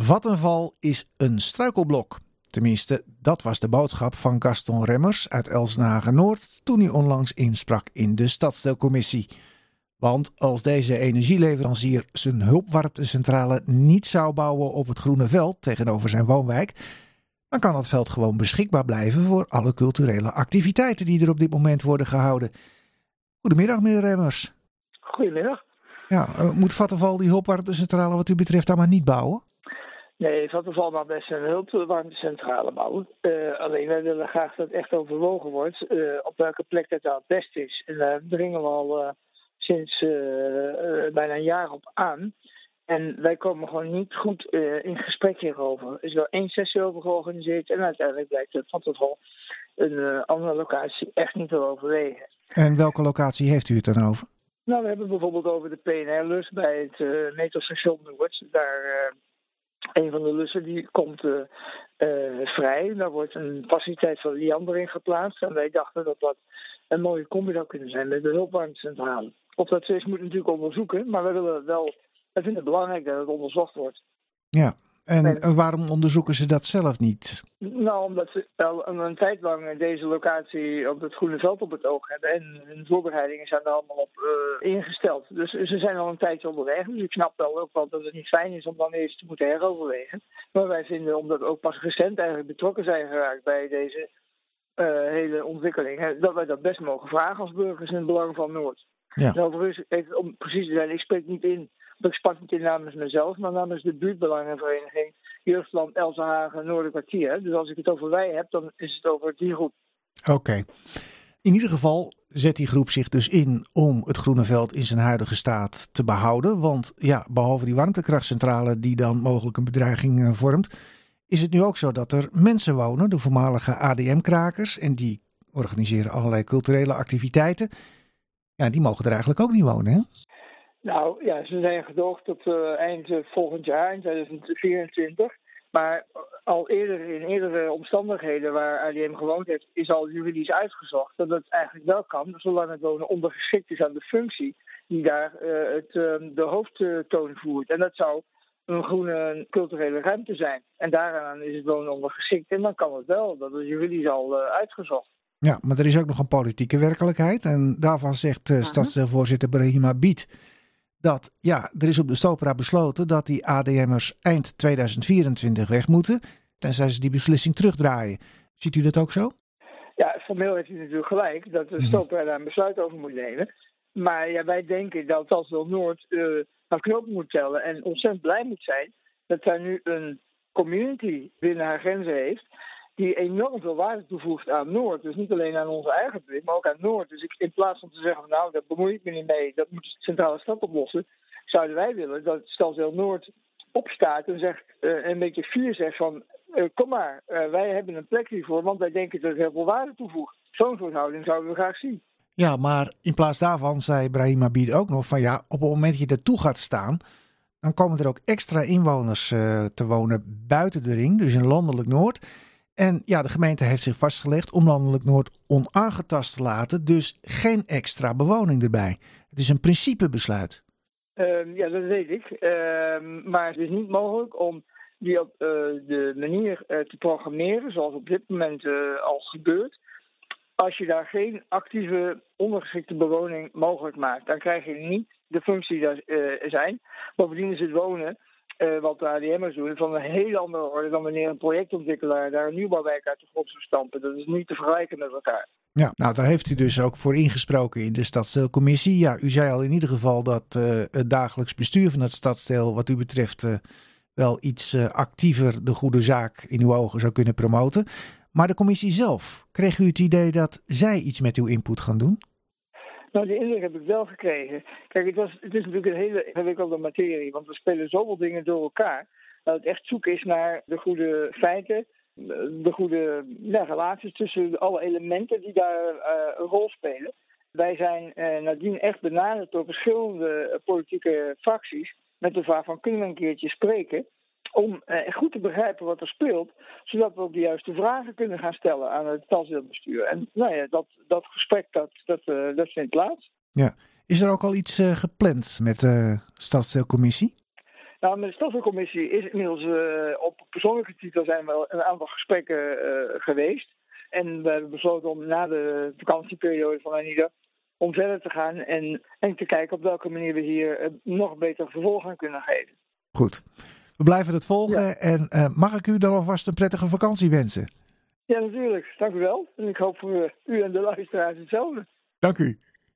Vattenval is een struikelblok. Tenminste, dat was de boodschap van Gaston Remmers uit Elsnagen Noord toen hij onlangs insprak in de stadsdeelcommissie. Want als deze energieleverancier zijn hulpwarmtecentrale niet zou bouwen op het groene veld tegenover zijn woonwijk, dan kan dat veld gewoon beschikbaar blijven voor alle culturele activiteiten die er op dit moment worden gehouden. Goedemiddag, meneer Remmers. Goedemiddag. Ja, uh, moet Vattenval die hulpwarmtecentrale wat u betreft dan maar niet bouwen? Nee, Vattenval mag best een hulpwarmtecentrale bouwen. Uh, alleen wij willen graag dat het echt overwogen wordt uh, op welke plek dat nou het best is. En daar dringen we al sinds bijna een jaar op aan. En wij komen gewoon niet goed in gesprek hierover. Er is wel één sessie over georganiseerd en uiteindelijk blijkt dat Vattenval een andere locatie echt niet te overwegen. En welke locatie heeft u het dan over? Nou, we hebben bijvoorbeeld over de PNR-lus bij het metrostation Noord. Daar, een van de lussen die komt uh, vrij. Daar wordt een faciliteit van Liander in geplaatst. En wij dachten dat dat een mooie combi zou kunnen zijn met de hulpwarmtecentrale. Of dat is, moet natuurlijk onderzoeken. Maar we willen wel, wij vinden het belangrijk dat het onderzocht wordt. Ja, en waarom onderzoeken ze dat zelf niet? Nou, omdat ze al een, tijd lang deze locatie op het Groene Veld op het oog hebben. En hun voorbereidingen zijn er allemaal op uh, ingesteld. Dus ze zijn al een tijdje onderweg. Dus ik snap wel ook wel dat het niet fijn is om dan eerst te moeten heroverwegen. Maar wij vinden, omdat we ook pas recent eigenlijk betrokken zijn geraakt bij deze uh, hele ontwikkeling, dat wij dat best mogen vragen als burgers in het belang van Noord. Ja. Nou, even om precies te zijn, ik spreek niet in ik sprak niet in namens mezelf, maar namens de buurtbelangenvereniging Jeugdland Elsenhagen Noorderkwartier. Dus als ik het over wij heb, dan is het over die groep. Oké. In ieder geval zet die groep zich dus in om het groene veld in zijn huidige staat te behouden. Want ja, behalve die warmtekrachtcentrale die dan mogelijk een bedreiging uh, vormt, is het nu ook zo dat er mensen wonen, de voormalige ADM-krakers, en die organiseren allerlei culturele activiteiten. Ja, die mogen er eigenlijk ook niet wonen, hè? Nou ja, ze zijn gedoogd tot uh, eind uh, volgend jaar, in 2024. Maar al eerder in eerdere omstandigheden waar ADM gewoond heeft, is al juridisch uitgezocht dat het eigenlijk wel kan, zolang het wonen ondergeschikt is aan de functie die daar uh, het, de hoofdtoon voert. En dat zou een groene culturele ruimte zijn. En daaraan is het wonen ondergeschikt. En dan kan het wel. Dat is juridisch al uitgezocht. Ja, maar er is ook nog een politieke werkelijkheid. En daarvan zegt uh, stadsvoorzitter Brahima Biet dat ja, er is op de Stopera besloten dat die ADM'ers eind 2024 weg moeten, tenzij ze die beslissing terugdraaien. Ziet u dat ook zo? Ja, formeel heeft u natuurlijk gelijk dat de Stopera daar een besluit over moet nemen. Maar ja, wij denken dat als wel Noord uh, naar knopen moet tellen en ontzettend blij moet zijn dat zij nu een community binnen haar grenzen heeft die enorm veel waarde toevoegt aan Noord. Dus niet alleen aan onze eigen publiek, maar ook aan Noord. Dus ik, in plaats van te zeggen, nou, daar bemoei ik me niet mee, dat moet de centrale stad oplossen, zouden wij willen dat Stadsdeel Noord opstaat en zegt, uh, een beetje fier zegt van, uh, kom maar, uh, wij hebben een plek hiervoor, want wij denken dat het heel veel waarde toevoegt. Zo'n soort houding zouden we graag zien. Ja, maar in plaats daarvan zei Brahim Abid ook nog van ja, op het moment dat je ertoe gaat staan, dan komen er ook extra inwoners te wonen buiten de ring, dus in landelijk Noord. En ja, de gemeente heeft zich vastgelegd om landelijk Noord onaangetast te laten, dus geen extra bewoning erbij. Het is een principebesluit. Uh, ja, dat weet ik. Uh, maar het is niet mogelijk om die op uh, de manier eh, te programmeren, zoals op dit moment eh, al gebeurt. Als je daar geen actieve ondergeschikte bewoning mogelijk maakt, dan krijg je niet de functie er zijn. Bovendien is het wonen uh, wat de ADM'ers doen, van een hele andere orde dan wanneer een projectontwikkelaar daar een nieuwbouwwijk uit de grond zou stampen. Dat is niet te vergelijken met elkaar. Ja, nou daar heeft u dus ook voor ingesproken in de stadsdeelcommissie. Ja, u zei al in ieder geval dat uh, het dagelijks bestuur van het stadsdeel wat u betreft uh, wel iets actiever de goede zaak in uw ogen zou kunnen promoten. Maar de commissie zelf, kreeg u het idee dat zij iets met uw input gaan doen? Nou, die indruk heb ik wel gekregen. Kijk, het, was, het is natuurlijk een hele ingewikkelde materie, want we spelen zoveel dingen door elkaar. Dat het echt zoek is naar de goede feiten, de goede relaties tussen alle elementen die daar uh, een rol spelen. Wij zijn uh, nadien echt benaderd door verschillende politieke fracties met de vraag van kunnen we een keertje spreken om eh, goed te begrijpen wat er speelt, zodat we ook de juiste vragen kunnen gaan stellen aan het stadsdeelbestuur. En nou ja, dat, dat gesprek dat, dat, uh, dat vindt plaats. Ja. Is er ook al iets uh, gepland met de stadsdeelcommissie? Nou, met de stoffelcommissie is inmiddels op persoonlijke titel zijn wel een aantal gesprekken geweest. En we hebben besloten om na de vakantieperiode van Anida om verder te gaan en, en te kijken op welke manier we hier nog beter vervolg aan kunnen geven. Goed. We blijven het volgen en mag ik u dan alvast een prettige vakantie wensen? Ja, natuurlijk. Dank u wel. En ik hoop voor u en de luisteraars hetzelfde. Dank u.